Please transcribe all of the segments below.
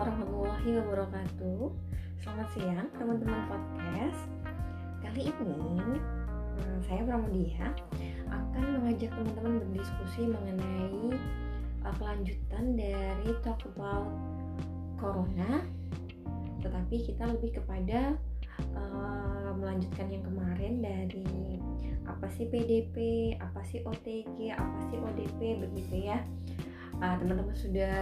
warahmatullahi wabarakatuh. Selamat siang teman-teman podcast. Kali ini eh, saya Pramudia akan mengajak teman-teman berdiskusi mengenai uh, kelanjutan dari talk about corona. Tetapi kita lebih kepada uh, melanjutkan yang kemarin dari apa sih PDP, apa sih OTG, apa sih ODP begitu ya teman teman-teman sudah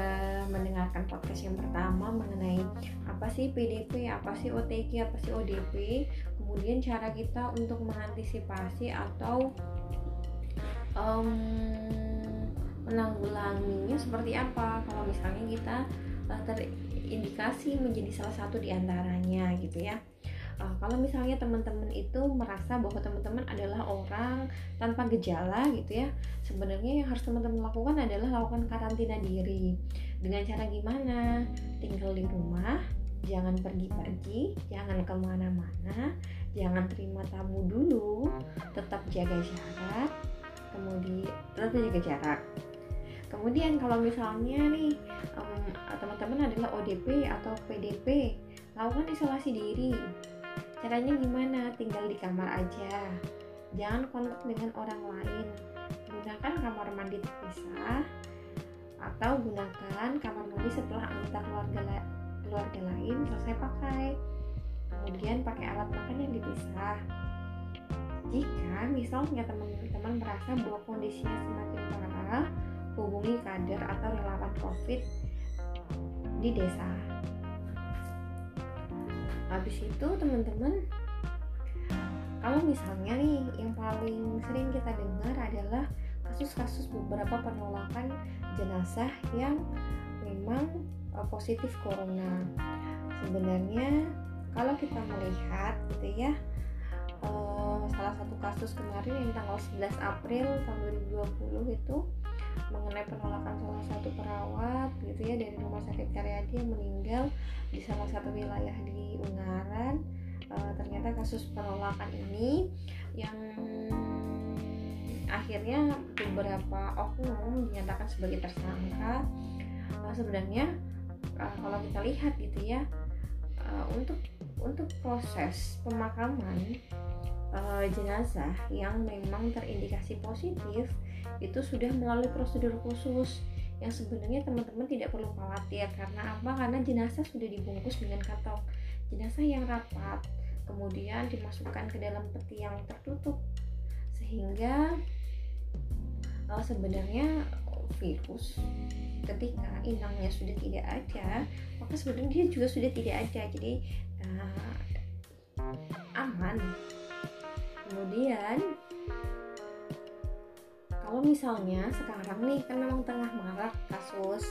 mendengarkan podcast yang pertama mengenai apa sih PDP, apa sih OTG, apa sih ODP, kemudian cara kita untuk mengantisipasi atau um, menanggulanginya seperti apa. Kalau misalnya kita uh, terindikasi menjadi salah satu di antaranya gitu ya uh, kalau misalnya teman-teman itu merasa bahwa teman-teman adalah orang tanpa gejala gitu ya sebenarnya yang harus teman-teman lakukan adalah lakukan karantina diri. Dengan cara gimana? Tinggal di rumah jangan pergi-pergi jangan ke mana-mana jangan terima tamu dulu tetap jaga jarak kemudian tetap jaga jarak. Kemudian kalau misalnya nih teman-teman um, adalah ODP atau PDP lakukan isolasi diri Caranya gimana? Tinggal di kamar aja. Jangan kontak dengan orang lain. Gunakan kamar mandi terpisah atau gunakan kamar mandi setelah anggota keluarga la keluarga lain selesai pakai. Kemudian pakai alat makan yang dipisah. Jika misalnya teman-teman merasa bahwa kondisinya semakin parah, hubungi kader atau relawan COVID di desa habis itu teman-teman kalau misalnya nih yang paling sering kita dengar adalah kasus-kasus beberapa penolakan jenazah yang memang uh, positif corona. Sebenarnya kalau kita melihat gitu ya uh, salah satu kasus kemarin yang tanggal 11 April tahun 2020 itu mengenai penolakan salah satu perawat gitu ya dari rumah sakit Karyadi yang meninggal di salah satu wilayah di Ungaran. Uh, ternyata kasus penolakan ini yang akhirnya beberapa oknum dinyatakan sebagai tersangka. Uh, sebenarnya uh, kalau kita lihat gitu ya uh, untuk untuk proses pemakaman uh, jenazah yang memang terindikasi positif itu sudah melalui prosedur khusus yang sebenarnya teman-teman tidak perlu khawatir. Karena apa? Karena jenazah sudah dibungkus dengan kantong jenazah yang rapat, kemudian dimasukkan ke dalam peti yang tertutup. Sehingga uh, sebenarnya virus ketika inangnya sudah tidak ada maka sebenarnya dia juga sudah tidak ada. Jadi uh, aman. Kemudian kalau misalnya sekarang nih kan memang tengah marak kasus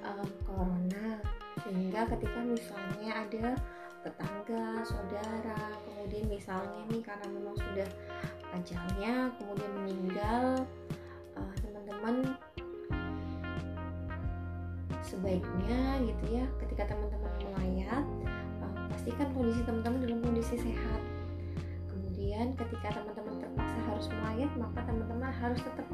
uh, corona. Sehingga ketika misalnya ada tetangga, saudara, kemudian misalnya nih karena memang sudah ajalnya kemudian meninggal uh, teman-teman sebaiknya gitu ya ketika teman-teman melayat uh, pastikan kondisi teman-teman dalam kondisi sehat. Kemudian ketika teman-teman terpaksa harus melayat maka teman-teman harus tetap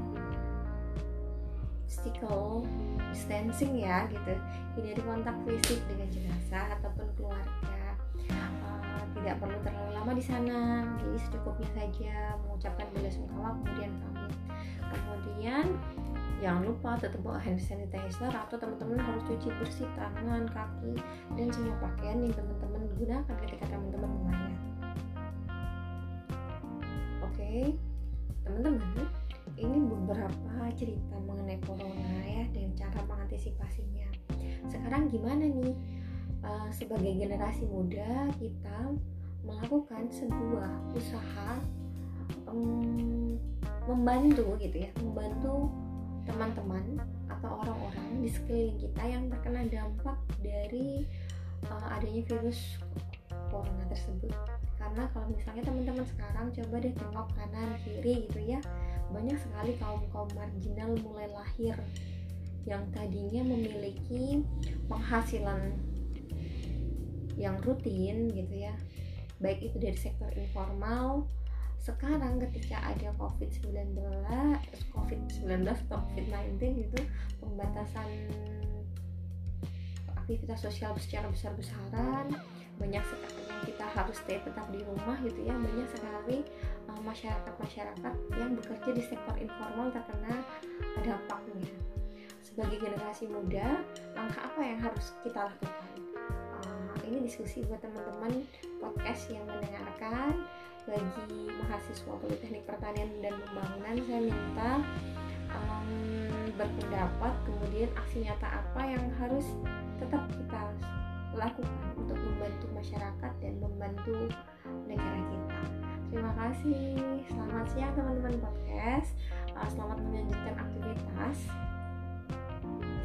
physical distancing ya gitu. Hindari kontak fisik dengan jenazah ataupun keluarga. Uh, tidak perlu terlalu lama di sana jadi secukupnya saja mengucapkan bela sungkawa kemudian pamit. Kemudian jangan lupa tetap bawa hand sanitizer atau teman-teman harus cuci bersih tangan kaki dan semua pakaian yang teman-teman gunakan ketika teman-teman melayat. Oke. Teman-teman ini beberapa cerita mengenai corona ya dan cara mengantisipasinya. Sekarang gimana nih? Uh, sebagai generasi muda kita melakukan sebuah usaha um, membantu gitu ya membantu teman-teman atau orang-orang di sekeliling kita yang terkena dampak dari uh, adanya virus corona tersebut. Karena kalau misalnya teman-teman sekarang coba deh tengok kanan kiri gitu ya banyak sekali kaum-kaum marginal mulai lahir yang tadinya memiliki penghasilan yang rutin gitu ya. Baik itu dari sektor informal sekarang ketika ada COVID-19 COVID-19 atau COVID-19 itu pembatasan aktivitas sosial secara besar-besaran banyak sekali kita harus stay tetap di rumah gitu ya. Banyak sekali uh, masyarakat-masyarakat yang bekerja di sektor informal terkena dampaknya sebagai generasi muda langkah apa yang harus kita lakukan? Uh, ini diskusi buat teman-teman podcast yang mendengarkan. Bagi mahasiswa Politeknik Pertanian dan Pembangunan saya minta um, berpendapat kemudian aksi nyata apa yang harus tetap kita lakukan untuk membantu masyarakat dan membantu negara kita. Terima kasih. Selamat siang teman-teman podcast. Uh, selamat melanjutkan aktivitas.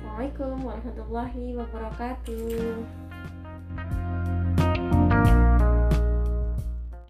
Assalamualaikum warahmatullahi wabarakatuh